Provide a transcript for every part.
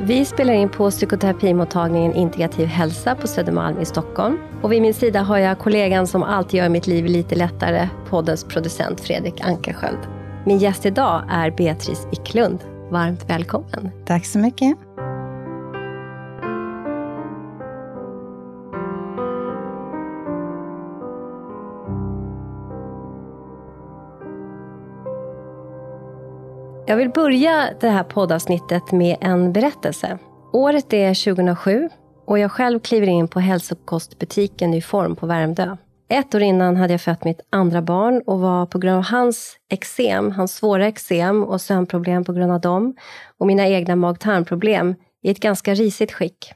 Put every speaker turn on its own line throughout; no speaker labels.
Vi spelar in på psykoterapimottagningen Integrativ hälsa på Södermalm i Stockholm. Och vid min sida har jag kollegan som alltid gör mitt liv lite lättare, poddens producent Fredrik Ankarsköld. Min gäst idag är Beatrice Icklund. Varmt välkommen.
Tack så mycket.
Jag vill börja det här poddavsnittet med en berättelse. Året är 2007 och jag själv kliver in på hälsokostbutiken i form på Värmdö. Ett år innan hade jag fött mitt andra barn och var på grund av hans eksem, hans svåra eksem och sömnproblem på grund av dem och mina egna mag-tarmproblem i ett ganska risigt skick.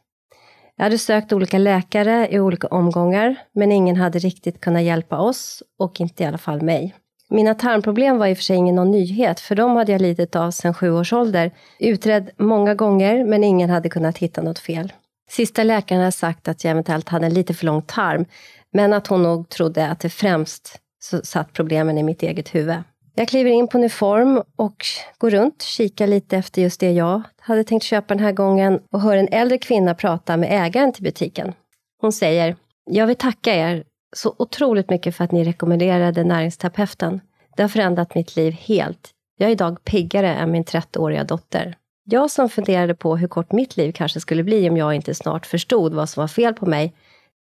Jag hade sökt olika läkare i olika omgångar, men ingen hade riktigt kunnat hjälpa oss och inte i alla fall mig. Mina tarmproblem var i och för sig ingen någon nyhet, för de hade jag lidit av sedan sju års ålder. Utredd många gånger, men ingen hade kunnat hitta något fel. Sista läkaren hade sagt att jag eventuellt hade en lite för lång tarm, men att hon nog trodde att det främst satt problemen i mitt eget huvud. Jag kliver in på uniform och går runt, kikar lite efter just det jag hade tänkt köpa den här gången och hör en äldre kvinna prata med ägaren till butiken. Hon säger, jag vill tacka er så otroligt mycket för att ni rekommenderade näringsterapeuten. Det har förändrat mitt liv helt. Jag är idag piggare än min 30-åriga dotter. Jag som funderade på hur kort mitt liv kanske skulle bli om jag inte snart förstod vad som var fel på mig,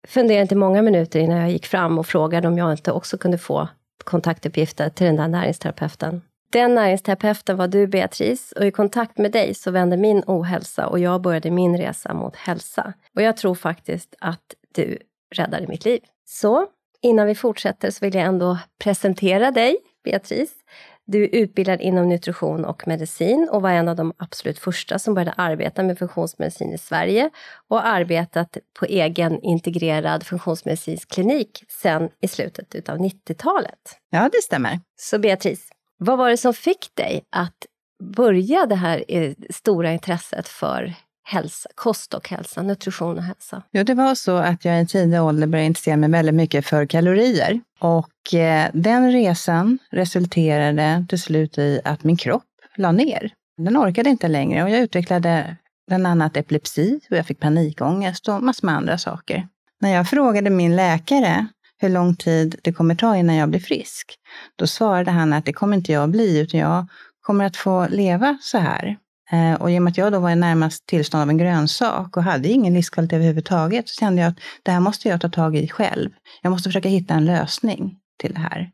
funderade inte många minuter innan jag gick fram och frågade om jag inte också kunde få kontaktuppgifter till den där näringsterapeuten. Den näringsterapeuten var du, Beatrice, och i kontakt med dig så vände min ohälsa och jag började min resa mot hälsa. Och jag tror faktiskt att du räddade mitt liv. Så innan vi fortsätter så vill jag ändå presentera dig, Beatrice. Du är utbildad inom nutrition och medicin och var en av de absolut första som började arbeta med funktionsmedicin i Sverige och arbetat på egen integrerad funktionsmedicinsk klinik sedan i slutet av 90-talet.
Ja, det stämmer.
Så Beatrice, vad var det som fick dig att börja det här eh, stora intresset för hälsa, kost och hälsa, nutrition och hälsa?
Jo, det var så att jag i tidig ålder började intressera mig väldigt mycket för kalorier. Och eh, den resan resulterade till slut i att min kropp la ner. Den orkade inte längre och jag utvecklade bland annat epilepsi och jag fick panikångest och massor med andra saker. När jag frågade min läkare hur lång tid det kommer ta innan jag blir frisk, då svarade han att det kommer inte jag bli, utan jag kommer att få leva så här och i och med att jag då var i närmast tillstånd av en grönsak och hade ingen livskvalitet överhuvudtaget, så kände jag att det här måste jag ta tag i själv. Jag måste försöka hitta en lösning till det här.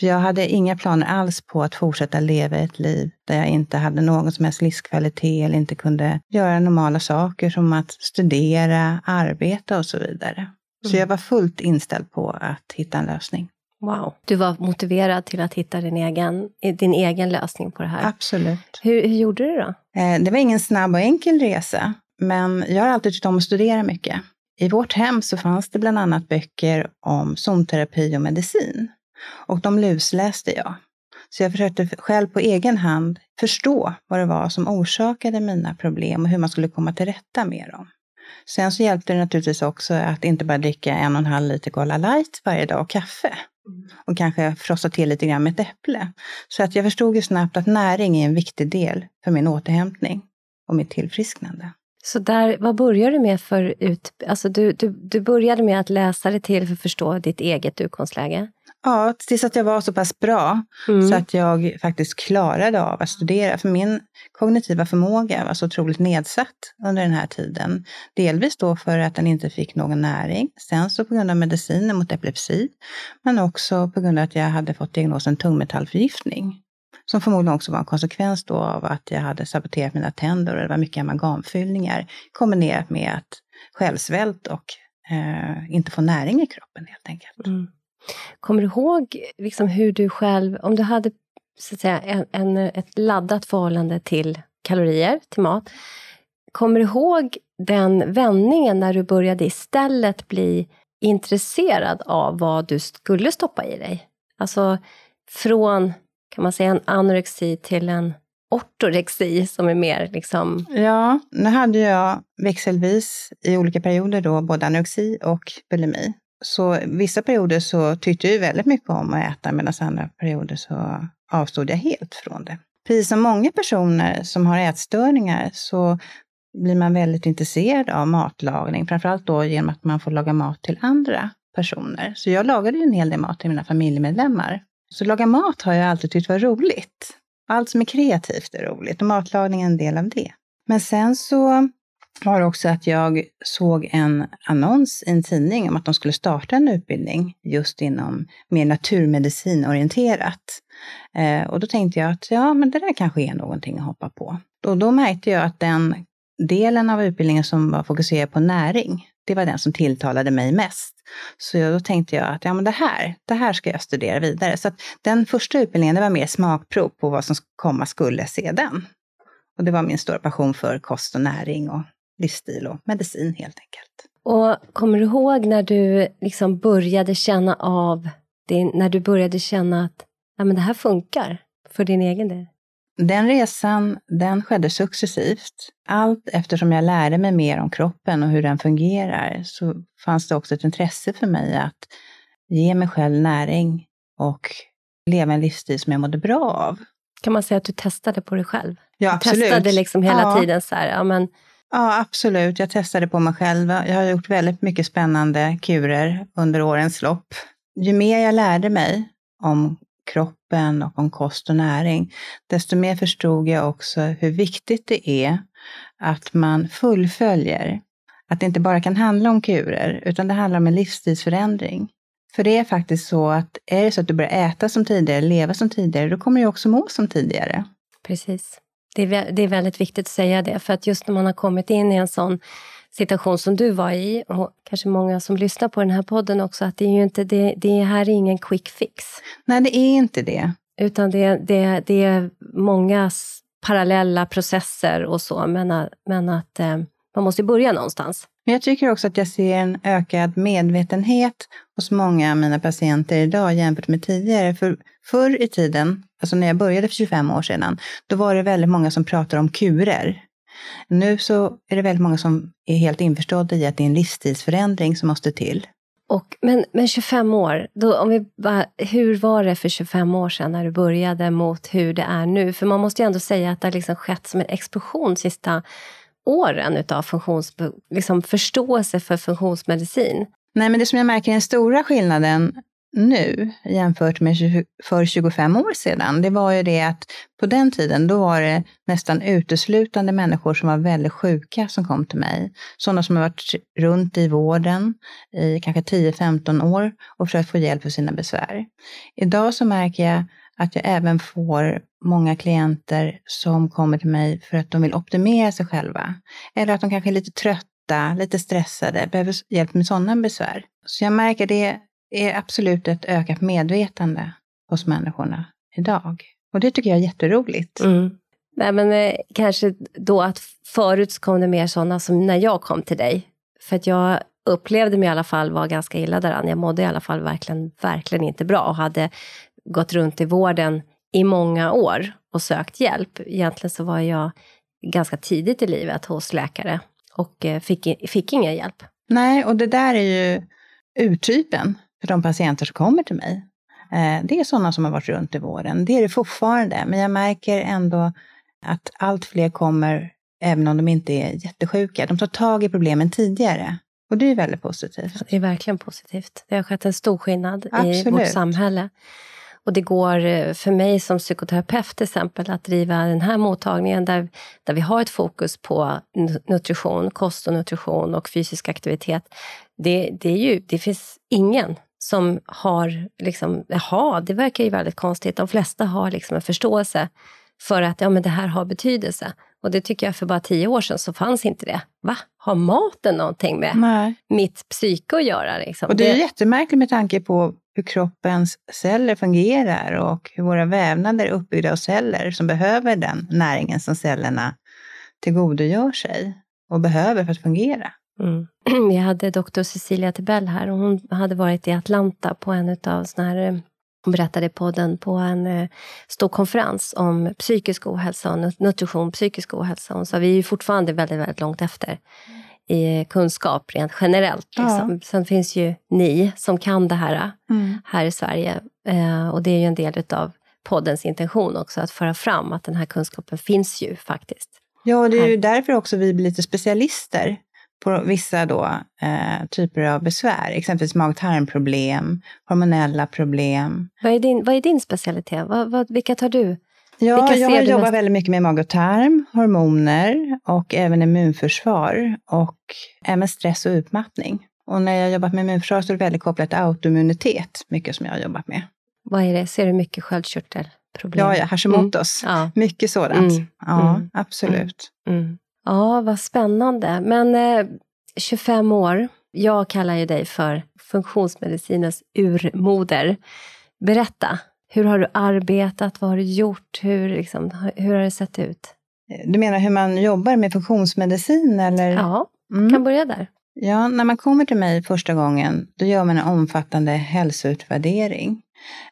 För jag hade inga planer alls på att fortsätta leva ett liv där jag inte hade någon som helst livskvalitet eller inte kunde göra normala saker som att studera, arbeta och så vidare. Mm. Så jag var fullt inställd på att hitta en lösning.
Wow. Du var motiverad till att hitta din egen, din egen lösning på det här.
Absolut.
Hur, hur gjorde du då?
Eh, det var ingen snabb och enkel resa, men jag har alltid tyckt om att studera mycket. I vårt hem så fanns det bland annat böcker om zonterapi och medicin. Och de lusläste jag. Så jag försökte själv på egen hand förstå vad det var som orsakade mina problem och hur man skulle komma till rätta med dem. Sen så hjälpte det naturligtvis också att inte bara dricka en och en halv liter Cola Light varje dag och kaffe. Och kanske frossa till lite grann med ett äpple. Så att jag förstod ju snabbt att näring är en viktig del för min återhämtning och mitt tillfrisknande.
Så där, vad började du med för ut... Alltså du, du, du började med att läsa dig till för att förstå ditt eget utgångsläge?
Ja, tills att jag var så pass bra mm. så att jag faktiskt klarade av att studera. För min kognitiva förmåga var så otroligt nedsatt under den här tiden. Delvis då för att den inte fick någon näring. Sen så på grund av mediciner mot epilepsi. Men också på grund av att jag hade fått diagnosen tungmetallförgiftning. Som förmodligen också var en konsekvens då av att jag hade saboterat mina tänder och det var mycket amalgamfyllningar kombinerat med att självsvält och eh, inte få näring i kroppen helt enkelt. Mm.
Kommer du ihåg liksom hur du själv, om du hade så att säga, en, en, ett laddat förhållande till kalorier, till mat. Kommer du ihåg den vändningen när du började istället bli intresserad av vad du skulle stoppa i dig? Alltså från kan man säga en anorexi till en ortorexi som är mer liksom...
Ja, nu hade jag växelvis i olika perioder då både anorexi och bulimi. Så vissa perioder så tyckte jag väldigt mycket om att äta medan andra perioder så avstod jag helt från det. Precis som många personer som har ätstörningar så blir man väldigt intresserad av matlagning, framförallt då genom att man får laga mat till andra personer. Så jag lagade ju en hel del mat till mina familjemedlemmar. Så laga mat har jag alltid tyckt var roligt. Allt som är kreativt är roligt och matlagning är en del av det. Men sen så var också att jag såg en annons i en tidning om att de skulle starta en utbildning just inom mer naturmedicinorienterat. Eh, och då tänkte jag att ja, men det där kanske är någonting att hoppa på. Och då märkte jag att den delen av utbildningen som var fokuserad på näring, det var den som tilltalade mig mest. Så då tänkte jag att ja, men det, här, det här ska jag studera vidare. Så att den första utbildningen det var mer smakprov på vad som komma skulle sedan. Och det var min stora passion för kost och näring och livsstil och medicin helt enkelt.
Och kommer du ihåg när du liksom började känna av, det, när du började känna att ja, men det här funkar för din egen del?
Den resan, den skedde successivt. Allt eftersom jag lärde mig mer om kroppen och hur den fungerar så fanns det också ett intresse för mig att ge mig själv näring och leva en livsstil som jag mådde bra av.
Kan man säga att du testade på dig själv?
Ja, absolut.
Du testade liksom hela ja. tiden så här, ja men...
Ja, absolut. Jag testade på mig själv. Jag har gjort väldigt mycket spännande kurer under årens lopp. Ju mer jag lärde mig om kroppen och om kost och näring, desto mer förstod jag också hur viktigt det är att man fullföljer. Att det inte bara kan handla om kurer, utan det handlar om en livsstilsförändring. För det är faktiskt så att är det så att du börjar äta som tidigare, leva som tidigare, då kommer du också må som tidigare.
Precis. Det är, det är väldigt viktigt att säga det, för att just när man har kommit in i en sån situation som du var i, och kanske många som lyssnar på den här podden också, att det är ju inte, det, det här är ingen quick fix.
Nej, det är inte det.
Utan det, det, det är många parallella processer och så, men, men att eh, man måste börja någonstans.
Men jag tycker också att jag ser en ökad medvetenhet hos många av mina patienter idag jämfört med tidigare. För förr i tiden, alltså när jag började för 25 år sedan, då var det väldigt många som pratade om kurer. Nu så är det väldigt många som är helt införstådda i att det är en livsstilsförändring som måste till.
Och, men, men 25 år, då, om vi bara, hur var det för 25 år sedan när du började mot hur det är nu? För man måste ju ändå säga att det har liksom skett som en explosion sista åren utav funktions, liksom förståelse för funktionsmedicin.
Nej, men det som jag märker är den stora skillnaden nu jämfört med för 25 år sedan, det var ju det att på den tiden, då var det nästan uteslutande människor som var väldigt sjuka som kom till mig. Sådana som har varit runt i vården i kanske 10-15 år och försökt få hjälp för sina besvär. Idag så märker jag att jag även får många klienter som kommer till mig för att de vill optimera sig själva. Eller att de kanske är lite trötta, lite stressade, behöver hjälp med sådana besvär. Så jag märker det är absolut ett ökat medvetande hos människorna idag. Och det tycker jag är jätteroligt.
Mm. Nej, men eh, kanske då att förut så kom det mer sådana som när jag kom till dig. För att jag upplevde mig i alla fall vara ganska illa däran. Jag mådde i alla fall verkligen, verkligen inte bra och hade gått runt i vården i många år och sökt hjälp. Egentligen så var jag ganska tidigt i livet hos läkare och eh, fick, fick ingen hjälp.
Nej, och det där är ju urtypen för de patienter som kommer till mig. Eh, det är sådana som har varit runt i vården. Det är det fortfarande, men jag märker ändå att allt fler kommer, även om de inte är jättesjuka. De tar tag i problemen tidigare. Och det är väldigt positivt.
Det är verkligen positivt. Det har skett en stor skillnad Absolut. i vårt samhälle. Och det går eh, för mig som psykoterapeut till exempel att driva den här mottagningen där, där vi har ett fokus på nutrition, kost och nutrition och fysisk aktivitet. Det, det, är ju, det finns ingen som har, liksom, jaha, det verkar ju väldigt konstigt. De flesta har liksom en förståelse för att ja, men det här har betydelse. Och det tycker jag för bara tio år sedan så fanns inte det. Va? Har maten någonting med Nej. mitt psyke att göra? Liksom?
Och det är jättemärkligt med tanke på hur kroppens celler fungerar och hur våra vävnader är uppbyggda av celler som behöver den näringen som cellerna tillgodogör sig och behöver för att fungera.
Mm. Vi hade doktor Cecilia Tibell här och hon hade varit i Atlanta på en av såna här Hon berättade i podden på en eh, stor konferens om psykisk ohälsa och nutrition, psykisk ohälsa. Hon sa vi är fortfarande väldigt, väldigt långt efter i kunskap rent generellt. Liksom. Ja. Sen finns ju ni som kan det här mm. här i Sverige. Eh, och det är ju en del av poddens intention också, att föra fram att den här kunskapen finns ju faktiskt.
Ja, och det är ju därför också vi blir lite specialister på vissa då, eh, typer av besvär, exempelvis mag-tarmproblem, hormonella problem.
Vad är din, vad är din specialitet? Vad, vad, vilka tar du?
Ja, jag mest? väldigt mycket med mag och tarm, hormoner och även immunförsvar och även stress och utmattning. Och när jag jobbat med immunförsvar så är det väldigt kopplat till autoimmunitet, mycket som jag har jobbat med.
Vad är det? Ser du mycket sköldkörtelproblem?
Ja, ja Hashimoto's. Mm. Ja. Mycket sådant. Mm. Ja, mm. absolut.
Ja, vad spännande. Men eh, 25 år, jag kallar ju dig för funktionsmedicinens urmoder. Berätta, hur har du arbetat? Vad har du gjort? Hur, liksom, hur har det sett ut?
Du menar hur man jobbar med funktionsmedicin? Eller?
Ja, mm. kan börja där.
Ja, när man kommer till mig första gången, då gör man en omfattande hälsoutvärdering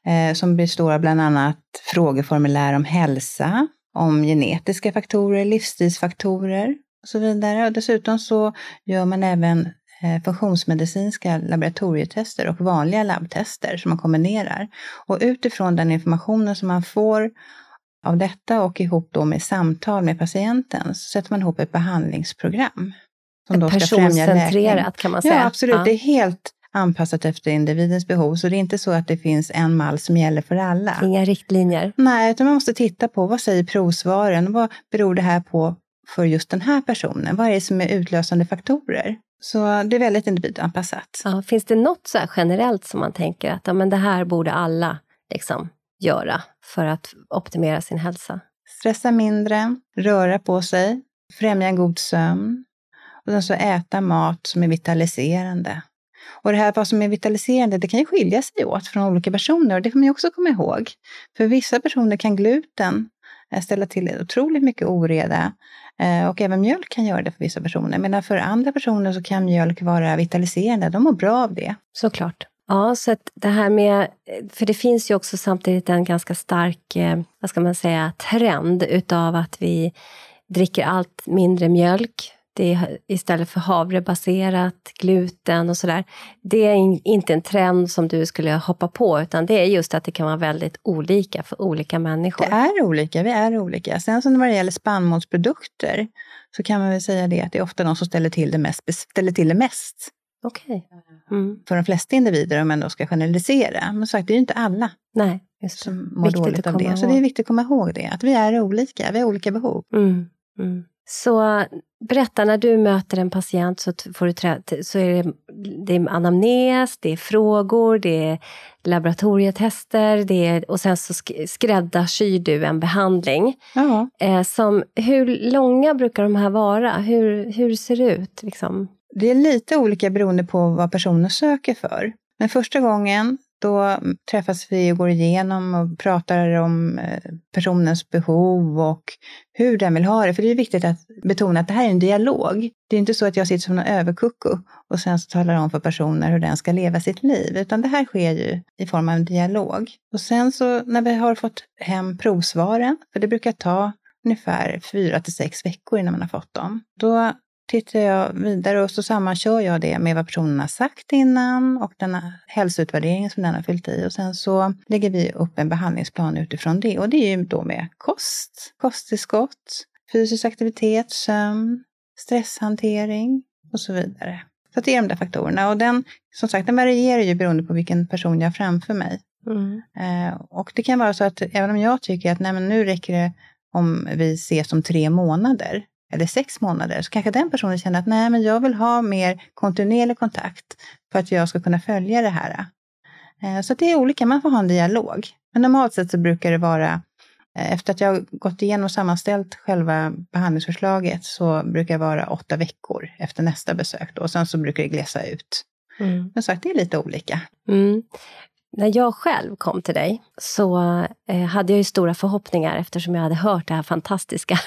eh, som består av bland annat frågeformulär om hälsa, om genetiska faktorer, livsstilsfaktorer och så vidare. Och dessutom så gör man även eh, funktionsmedicinska laboratorietester och vanliga labbtester som man kombinerar. Och utifrån den informationen som man får av detta och ihop då med samtal med patienten så sätter man ihop ett behandlingsprogram.
Som då ska Personcentrerat kan man säga.
Ja, absolut. Ja. Det är helt anpassat efter individens behov. Så det är inte så att det finns en mall som gäller för alla.
Inga riktlinjer.
Nej, utan man måste titta på vad säger provsvaren? Vad beror det här på för just den här personen? Vad är det som är utlösande faktorer? Så det är väldigt individanpassat.
Ja, finns det något så generellt som man tänker att ja, men det här borde alla liksom göra för att optimera sin hälsa?
Stressa mindre, röra på sig, främja en god sömn och sen så äta mat som är vitaliserande. Och det här vad som är vitaliserande, det kan ju skilja sig åt från olika personer och det får man ju också komma ihåg. För vissa personer kan gluten eh, ställa till otroligt mycket oreda eh, och även mjölk kan göra det för vissa personer. Medan för andra personer så kan mjölk vara vitaliserande, de mår bra av det.
Såklart. Ja, så att det här med, för det finns ju också samtidigt en ganska stark, eh, vad ska man säga, trend utav att vi dricker allt mindre mjölk det är istället för havrebaserat, gluten och sådär. Det är inte en trend som du skulle hoppa på, utan det är just att det kan vara väldigt olika för olika människor.
Det är olika, vi är olika. Sen som när det gäller spannmålsprodukter så kan man väl säga det att det är ofta de som ställer till det mest. Ställer till det mest.
Okay.
Mm. För de flesta individer, om man då ska generalisera. Men sagt, det är ju inte alla
Nej,
som mår viktigt dåligt av det. Ihåg. Så det är viktigt att komma ihåg det, att vi är olika, vi har olika behov.
Mm. Mm. Så berätta, när du möter en patient så, får du så är det, det är anamnes, det är frågor, det är laboratorietester det är, och sen så skräddarsyr du en behandling.
Ja.
Eh, som, hur långa brukar de här vara? Hur, hur ser det ut? Liksom?
Det är lite olika beroende på vad personen söker för. Men första gången då träffas vi och går igenom och pratar om eh, personens behov och hur den vill ha det. För det är viktigt att betona att det här är en dialog. Det är inte så att jag sitter som en överkucku och sen så talar om för personer hur den ska leva sitt liv, utan det här sker ju i form av en dialog. Och sen så när vi har fått hem provsvaren, för det brukar ta ungefär fyra till sex veckor innan man har fått dem, då tittar jag vidare och så sammankör jag det med vad personen har sagt innan och den hälsoutvärderingen som den har fyllt i. Och sen så lägger vi upp en behandlingsplan utifrån det. Och det är ju då med kost, kosttillskott, fysisk aktivitet, sömn, stresshantering och så vidare. Så det är de där faktorerna. Och den, som sagt, den varierar ju beroende på vilken person jag har framför mig. Mm. Eh, och det kan vara så att även om jag tycker att nej, men nu räcker det om vi ses om tre månader, eller sex månader, så kanske den personen känner att nej, men jag vill ha mer kontinuerlig kontakt för att jag ska kunna följa det här. Eh, så det är olika, man får ha en dialog. Men normalt sett så brukar det vara, eh, efter att jag gått igenom och sammanställt själva behandlingsförslaget, så brukar det vara åtta veckor efter nästa besök. Då. Och sen så brukar det glesa ut. Mm. Men sagt, det är lite olika.
Mm. När jag själv kom till dig så eh, hade jag ju stora förhoppningar eftersom jag hade hört det här fantastiska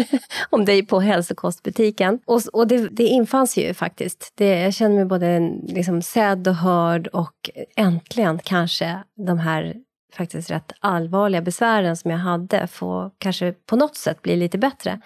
om dig på hälsokostbutiken. Och, och det, det infanns ju faktiskt. Det, jag känner mig både liksom sedd och hörd och äntligen kanske de här faktiskt rätt allvarliga besvären som jag hade får kanske på något sätt bli lite bättre.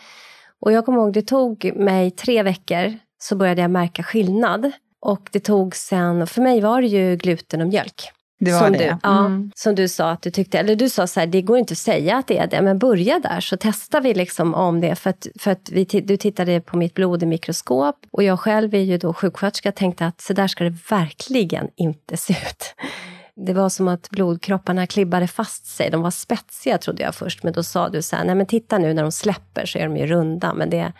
Och jag kommer ihåg, det tog mig tre veckor så började jag märka skillnad. Och det tog sen, för mig var det ju gluten och mjölk.
Det var
som
det.
Du,
Mm.
ja, som du sa att du tyckte, eller du sa så här, det går inte att säga att det är det, men börja där så testar vi liksom om det. För att, för att vi, du tittade på mitt blod i mikroskop och jag själv är ju då sjuksköterska tänkte att så där ska det verkligen inte se ut. Det var som att blodkropparna klibbade fast sig. De var spetsiga trodde jag först, men då sa du så här, nej men titta nu när de släpper så är de ju runda. Men det,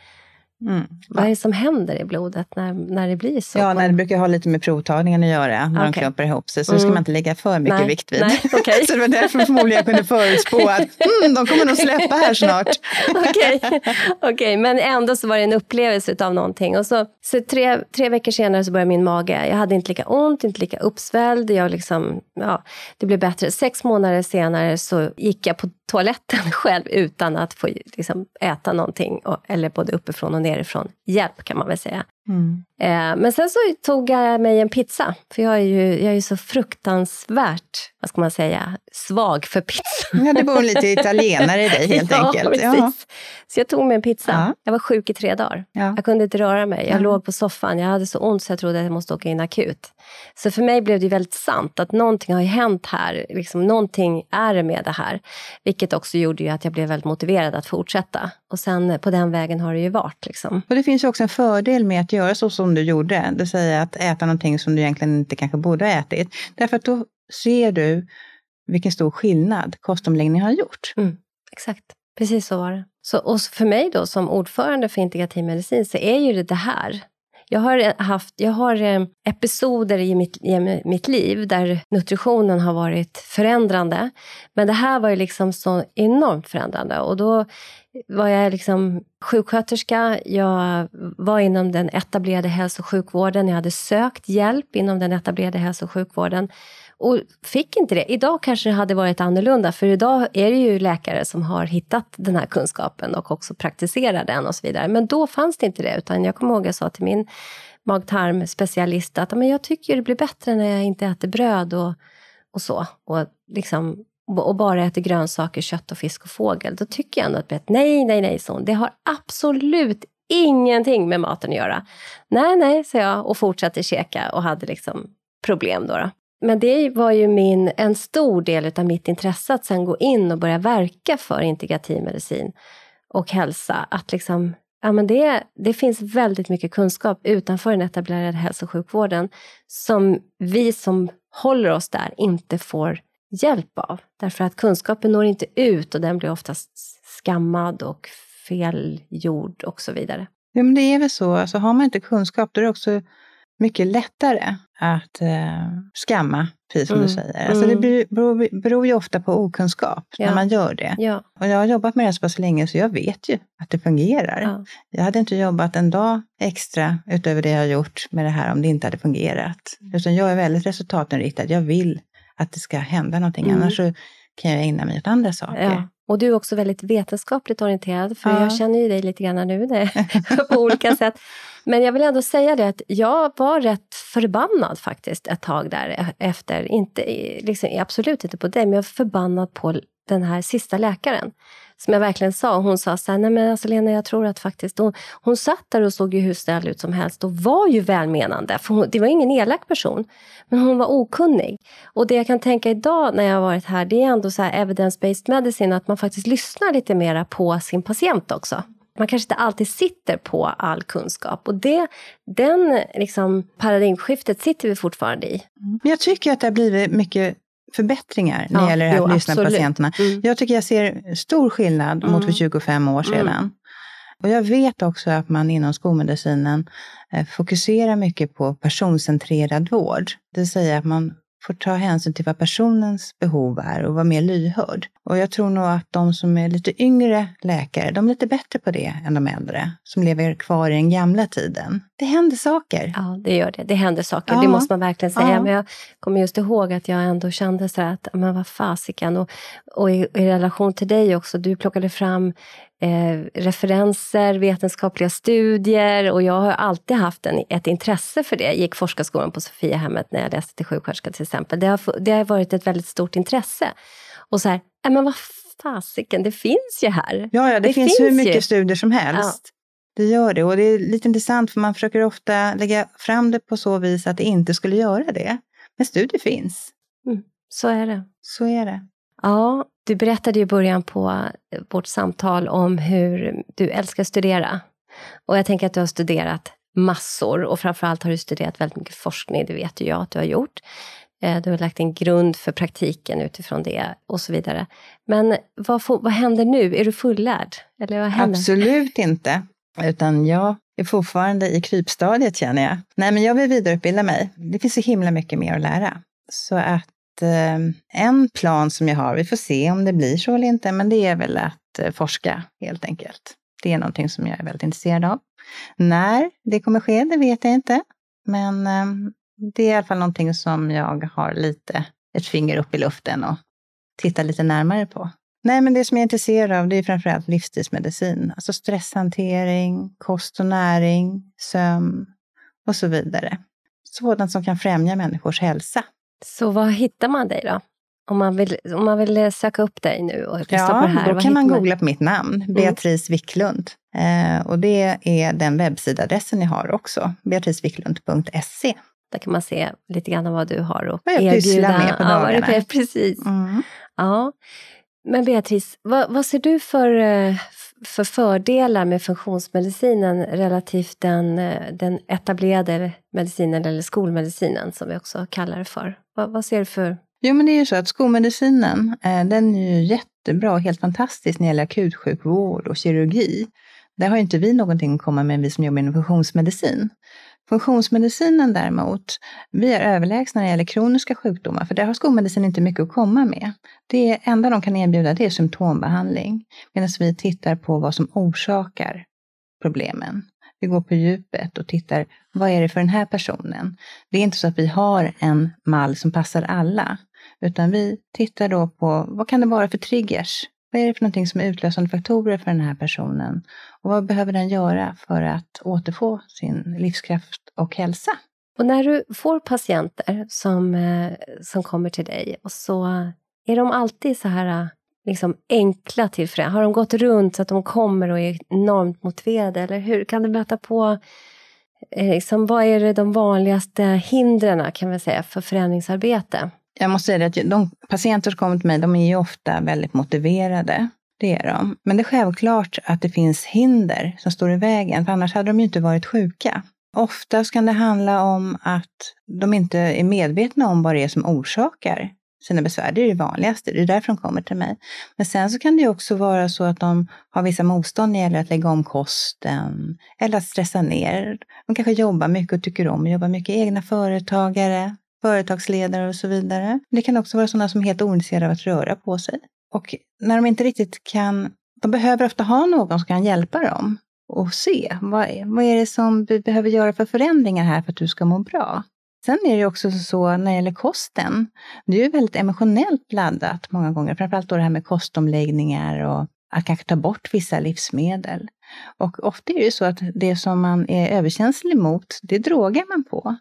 Mm.
vad är det som händer i blodet när, när det blir så?
Ja, nej, det brukar ha lite med provtagningen att göra, när de
Okej.
klumpar ihop sig. Så det ska
Mm.
man inte lägga för mycket
Nej,
vikt vid.
nej, okej.
så det var därför förmodligen jag kunde förutspå att mm, de kommer nog släppa här snart.
Okej, Okej, men ändå så var det en upplevelse av någonting. Och så, så tre, tre veckor senare så började min mage. Jag hade inte lika ont, inte lika uppsvälld. Jag liksom, ja, det blev bättre. Sex månader senare så gick jag på toaletten själv utan att få liksom, äta någonting. Och, eller både uppifrån och nerifrån. Hjälp kan man väl säga.
Mm.
Eh, men sen så tog jag mig en pizza. För jag är ju, jag är ju så fruktansvärt, vad ska man säga, svag för pizza.
Ja, det bor lite italienare i dig helt
ja,
enkelt.
Precis.
Ja.
Så jag tog mig en pizza.
Ja.
Jag var sjuk i tre dagar.
Ja.
Jag kunde inte röra mig. Jag låg på soffan. Jag hade så ont så jag trodde att jag måste åka in akut. Så för mig blev det väldigt sant att någonting har ju hänt här. Liksom, någonting är det med det här. Vilket också gjorde att jag blev väldigt motiverad att fortsätta. Och sen på den vägen har det ju varit. Liksom.
Och det finns ju också en fördel med att göra så som du gjorde. Det vill säga att äta någonting som du egentligen inte kanske borde ha ätit. Därför att då ser du vilken stor skillnad kostomläggningen har gjort.
Mm, exakt, precis så var det. Så, och för mig då som ordförande för integrativ medicin så är ju det det här. Jag har, eh, haft, jag har eh, episoder i mitt, i mitt liv där nutritionen har varit förändrande. Men det här var ju liksom så enormt förändrande. Och då var jag liksom sjuksköterska, jag var inom den etablerade hälso och sjukvården, jag hade sökt hjälp inom den etablerade hälso och sjukvården och fick inte det. Idag kanske det hade varit annorlunda, för idag är det ju läkare som har hittat den här kunskapen och också praktiserar den och så vidare. Men då fanns det inte det, utan jag kommer ihåg att jag sa till min mag-tarm-specialist att men jag tycker det blir bättre när jag inte äter bröd och, och så. Och, liksom, och bara äter grönsaker, kött och fisk och fågel. Då tycker jag ändå att det- nej, nej, nej, son, Det har absolut ingenting med maten att göra. Nej, nej, sa jag och fortsatte käka och hade liksom problem då. då. Men det var ju min, en stor del av mitt intresse att sen gå in och börja verka för integrativ medicin och hälsa. Att liksom, ja, men det, det finns väldigt mycket kunskap utanför den etablerade hälso och sjukvården som vi som håller oss där inte får hjälp av. Därför att kunskapen når inte ut och den blir oftast skammad och felgjord och så vidare.
Ja, men det är väl så. Alltså, har man inte kunskap då är det också mycket lättare att eh, skamma, precis som
Mm,
du säger. Alltså,
mm.
Det beror, beror, ju ofta på okunskap
Ja.
när man gör det.
Ja,
Och jag har jobbat med det så pass länge så jag vet ju att det fungerar.
ja,
Jag hade inte jobbat en dag extra utöver det jag har gjort med det här om det inte hade fungerat. Utan jag är väldigt resultatinriktad. Jag vill att det ska hända någonting.
Mm.
Annars så kan jag ägna mig åt andra saker.
ja. Och du är också väldigt vetenskapligt orienterad, för
Ja.
jag känner ju dig lite grann nu det, på olika sätt. Men jag vill ändå säga det att jag var rätt förbannad faktiskt ett tag där e- efter. Inte, liksom, absolut inte på dig, men jag var förbannad på den här sista läkaren. Som jag verkligen sa. Hon sa så här, nej men alltså Lena, jag tror att faktiskt... Hon, hon satt där och såg ju hur snäll ut som helst och var ju välmenande. För hon, det var ingen elak person, men hon var okunnig. Och det jag kan tänka idag när jag har varit här, det är ändå så här evidence-based medicine, att man faktiskt lyssnar lite mera på sin patient också. Man kanske inte alltid sitter på all kunskap. Och det, den liksom, paradigmskiftet sitter vi fortfarande i.
Men jag tycker att det har blivit mycket förbättringar när det
Ja,
gäller det
jo,
att lyssna på
absolut.
patienterna.
Mm.
Jag tycker jag ser stor skillnad mot för
Mm.
25 år sedan.
Mm.
Och jag vet också att man inom skolmedicinen eh, fokuserar mycket på personcentrerad vård. Det vill säga att man får ta hänsyn till vad personens behov är och vara mer lyhörd. Och jag tror nog att de som är lite yngre läkare, de är lite bättre på det än de äldre, som lever kvar i den gamla tiden. Det händer saker.
Ja, det gör det. Det händer saker,
Ja.
det måste man verkligen säga.
Ja.
Men jag kommer just ihåg att jag ändå kände så här att, men vad fasiken. Och, och i, i relation till dig också, du plockade fram eh, referenser, vetenskapliga studier och jag har alltid haft en, ett intresse för det. Jag gick forskarskolan på Sofiahemmet när jag läste till sjuksköterska till exempel. Det har, det har varit ett väldigt stort intresse. Och så här, äh, men vad fasiken, det finns ju här.
Ja, ja det, det finns, finns, hur mycket ju. studier som helst. Ja. Det gör det och det är lite intressant för man försöker ofta lägga fram det på så vis att det inte skulle göra det. Men studier finns.
Mm, så är det.
Så är det.
Ja, du berättade i början på eh, vårt samtal om hur du älskar att studera. Och jag tänker att du har studerat massor och framförallt har du studerat väldigt mycket forskning, det vet ju jag att du har gjort. Eh, du har lagt en grund för praktiken utifrån det och så vidare. Men vad, får, vad händer nu? Är du fullärd? Eller vad händer?
Absolut inte. Utan jag är fortfarande i krypstadiet känner jag. Nej, men jag vill vidareutbilda mig. Det finns så himla mycket mer att lära. Så att Eh, en plan som jag har, vi får se om det blir så eller inte, men det är väl att eh, forska helt enkelt. Det är någonting som jag är väldigt intresserad av. När det kommer ske, det vet jag inte. Men eh, det är i alla fall någonting som jag har lite ett finger upp i luften och tittar lite närmare på. Nej, men det som jag är intresserad av det är framförallt livsstilsmedicin. Alltså stresshantering, kost och näring, sömn och så vidare. Sådant som kan främja människors hälsa.
Så var hittar man dig då? Om man vill, om man vill söka upp dig nu och
ja,
på det
här, då kan man googla på mitt namn, mm. Beatrice Wicklund. Eh, och det är den webbsidadressen jag har också, beatricewicklund.se.
Där kan man se lite grann vad du har att
erbjuda. Vad jag pysslar med på dagarna.
Ja, precis. Mm. Ja. Men Beatrice, vad, vad, ser du för, eh, för fördelar med funktionsmedicinen relativt den, eh, den etablerade medicinen eller skolmedicinen som vi också kallar det för? Vad, vad ser du för
Jo, men det är ju så att skolmedicinen, eh, den är ju jättebra och helt fantastisk när det gäller akutsjukvård och kirurgi. Där har ju inte vi någonting att komma med, vi som jobbar inom funktionsmedicin. Funktionsmedicinen däremot, vi är överlägsna när det gäller kroniska sjukdomar, för där har skolmedicin inte mycket att komma med. Det enda de kan erbjuda det är symptombehandling, medan vi tittar på vad som orsakar problemen. Vi går på djupet och tittar, vad är det för den här personen? Det är inte så att vi har en mall som passar alla, utan vi tittar då på vad kan det vara för triggers? Vad är det för någonting som är utlösande faktorer för den här personen? Och vad behöver den göra för att återfå sin livskraft och hälsa?
Och när du får patienter som, eh, som kommer till dig, och så är de alltid så här liksom enkla till för Har de gått runt så att de kommer och är enormt motiverade? Eller hur? Kan du möta på eh, liksom, vad är det de vanligaste hindren kan vi säga, för förändringsarbete?
Jag måste säga att de patienter som kommer till mig, de är ju ofta väldigt motiverade. Det är de. Men det är självklart att det finns hinder som står i vägen, för annars hade de ju inte varit sjuka. Oftast kan det handla om att de inte är medvetna om vad det är som orsakar sina besvär. Det är det vanligaste, det är därför de kommer till mig. Men sen så kan det också vara så att de har vissa motstånd när det gäller att lägga om kosten eller att stressa ner. De kanske jobbar mycket och tycker om att jobba mycket, egna företagare, företagsledare och så vidare. Det kan också vara sådana som är helt ointresserade av att röra på sig. Och när de inte riktigt kan, de behöver ofta ha någon som kan hjälpa dem och se vad, vad är det som vi behöver göra för förändringar här för att du ska må bra. Sen är det också så när det gäller kosten, det är ju väldigt emotionellt laddat många gånger, framförallt då det här med kostomläggningar och att kanske ta bort vissa livsmedel. Och ofta är det ju så att det som man är överkänslig mot, det drogar man på.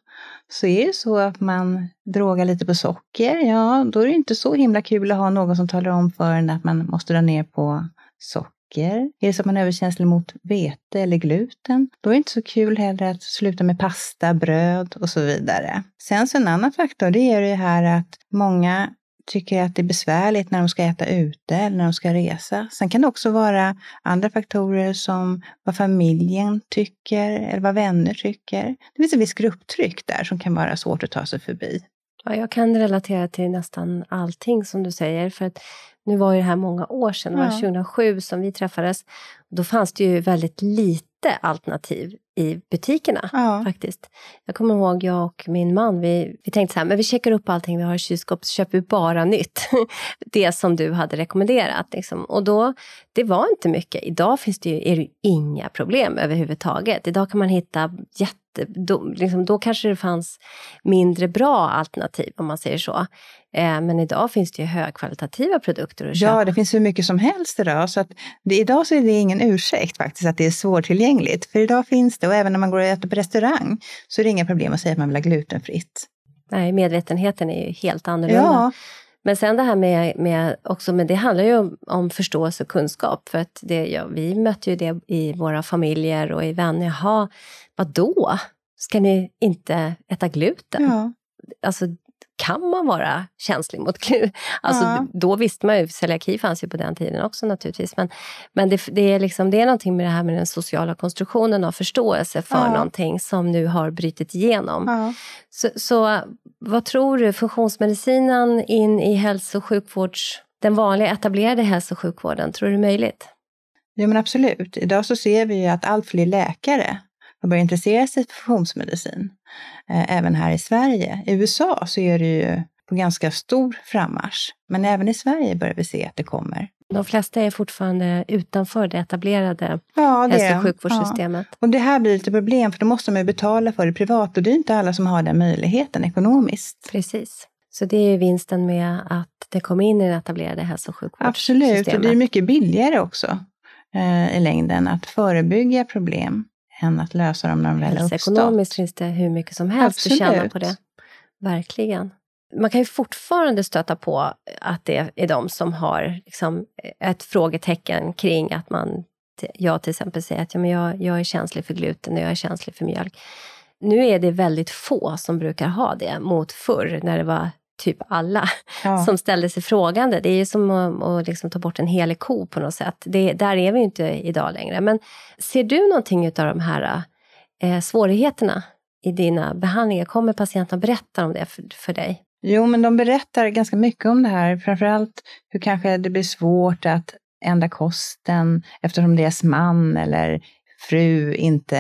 Så är det så att man drogar lite på socker, ja, då är det inte så himla kul att ha någon som talar om för en att man måste dra ner på socker. Är det så att man är överkänslig mot vete eller gluten, då är det inte så kul heller att sluta med pasta, bröd och så vidare. Sen så en annan faktor, det är det här att många tycker att det är besvärligt när de ska äta ute eller när de ska resa. Sen kan det också vara andra faktorer som vad familjen tycker eller vad vänner tycker. Det finns ett visst grupptryck där som kan vara svårt att ta sig förbi.
Ja, jag kan relatera till nästan allting som du säger. För att nu var ju det här många år sedan, det var 2007 som vi träffades. Då fanns det ju väldigt lite alternativ i butikerna ja. faktiskt. Jag kommer ihåg jag och min man, vi, vi tänkte så här, men vi checkar upp allting vi har i kylskåpet så köper vi bara nytt. det som du hade rekommenderat. Liksom. Och då, det var inte mycket. Idag finns det ju, är det inga problem överhuvudtaget. Idag kan man hitta jätte då, liksom, då kanske det fanns mindre bra alternativ, om man säger så. Eh, men idag finns det ju högkvalitativa produkter att köpa.
Ja, det finns hur mycket som helst idag. Så att det, idag så är det ingen ursäkt faktiskt att det är svårtillgängligt. För idag finns det, och även när man går och äter på restaurang, så är det inga problem att säga att man vill ha glutenfritt.
Nej, medvetenheten är ju helt annorlunda.
Ja.
Men sen det här med, med också, men det handlar ju om, om förståelse och kunskap. För att det, ja, vi mötte ju det i våra familjer och i vänner. Jaha, vadå? Ska ni inte äta gluten?
Ja.
Alltså, kan man vara känslig mot gluten? Alltså,
Ja.
Då visste man ju, celiaki fanns ju på den tiden också naturligtvis. Men, men det, det, är liksom, det är någonting med det här med den sociala konstruktionen av förståelse för
Ja.
någonting som nu har brutit igenom.
Ja.
Så, så vad tror du, funktionsmedicinen in i hälso och sjukvårds, den vanliga etablerade hälso och sjukvården, tror du det är möjligt?
Jo, men absolut. Idag så ser vi ju att allt fler läkare har börjat intressera sig för funktionsmedicin. Eh, även här i Sverige. I USA så är det ju på ganska stor frammarsch. Men även i Sverige börjar vi se att det kommer.
De flesta är fortfarande utanför det etablerade
Ja, det
hälso och sjukvårdssystemet.
Och det här blir lite problem för då måste man ju betala för det privat och det är inte alla som har den möjligheten ekonomiskt.
Precis. Så det är ju vinsten med att det kom in i det etablerade hälso och sjukvårdssystemet.
Absolut, och det är mycket billigare också eh, i längden att förebygga problem än att lösa dem när de väl har uppstått.
Hälsoekonomiskt finns det hur mycket som helst att tjäna
Absolut.
på det. Verkligen. Man kan ju fortfarande stöta på att det är de som har liksom ett frågetecken kring att man, jag till exempel säger att ja, men jag, jag är känslig för gluten och jag är känslig för mjölk. Nu är det väldigt få som brukar ha det mot förr när det var typ alla
Ja.
som ställde sig frågande. Det är ju som att, att liksom ta bort en helig ko på något sätt. Det, där är vi inte idag längre. Men ser du någonting av de här eh, svårigheterna i dina behandlingar? Kommer patienterna berätta om det för, för dig?
Jo, men de berättar ganska mycket om det här. Framförallt hur kanske det blir svårt att ändra kosten eftersom deras man eller fru inte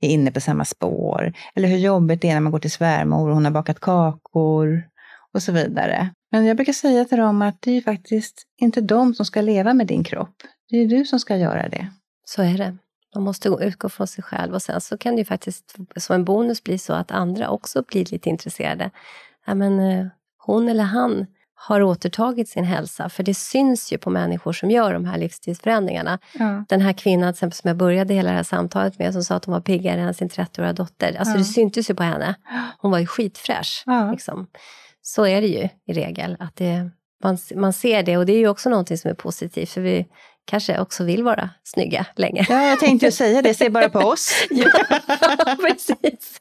är inne på samma spår. Eller hur jobbigt det är när man går till svärmor och hon har bakat kakor och så vidare. Men jag brukar säga till dem att det är ju faktiskt inte de som ska leva med din kropp. Det är ju du som ska göra det.
Så är det. Man måste utgå från sig själv och sen så kan det ju faktiskt som en bonus bli så att andra också blir lite intresserade. Ja, men, eh, hon eller han har återtagit sin hälsa, för det syns ju på människor som gör de här livsstilsförändringarna.
Ja.
Den här kvinnan som jag började hela det här samtalet med, som sa att hon var piggare än sin 30-åriga dotter. Alltså
Ja.
det syntes ju på henne. Hon var ju skitfräsch.
Ja.
Liksom. Så är det ju i regel. Att det, man, man ser det och det är ju också någonting som är positivt, för vi kanske också vill vara snygga länge.
ja, jag tänkte ju säga det. Se bara på oss.
Ja, precis.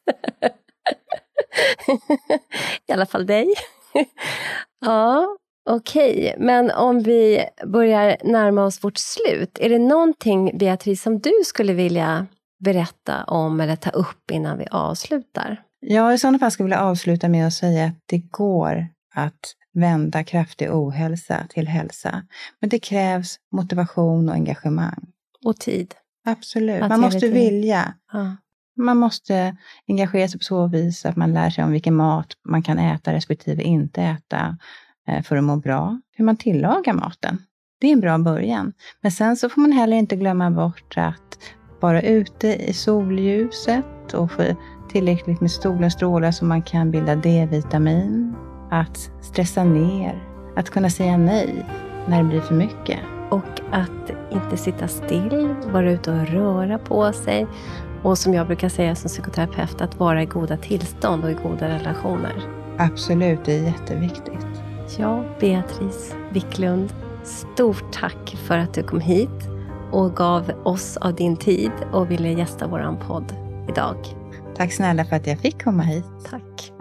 I alla fall dig. Ja, okej. Men om vi börjar närma oss vårt slut. Är det någonting, Beatrice, som du skulle vilja berätta om eller ta upp innan vi avslutar?
Ja, i sådana fall skulle jag vilja avsluta med att säga att det går att vända kraftig ohälsa till hälsa. Men det krävs motivation och engagemang.
Och tid.
Absolut.
Att
Man måste vilja.
Ja.
Man måste engagera sig på så vis att man lär sig om vilken mat man kan äta respektive inte äta eh, för att må bra. Hur man tillagar maten. Det är en bra början. Men sen så får man heller inte glömma bort att vara ute i solljuset och få tillräckligt med solens strålar så man kan bilda D-vitamin. Att stressa ner. Att kunna säga nej när det blir för mycket.
Och att inte sitta still, vara ute och röra på sig. Och som jag brukar säga som psykoterapeut, att vara i goda tillstånd och i goda relationer.
Absolut, det är jätteviktigt.
Ja, Beatrice Wicklund, stort tack för att du kom hit och gav oss av din tid och ville gästa vår podd idag.
Tack snälla för att jag fick komma hit.
Tack.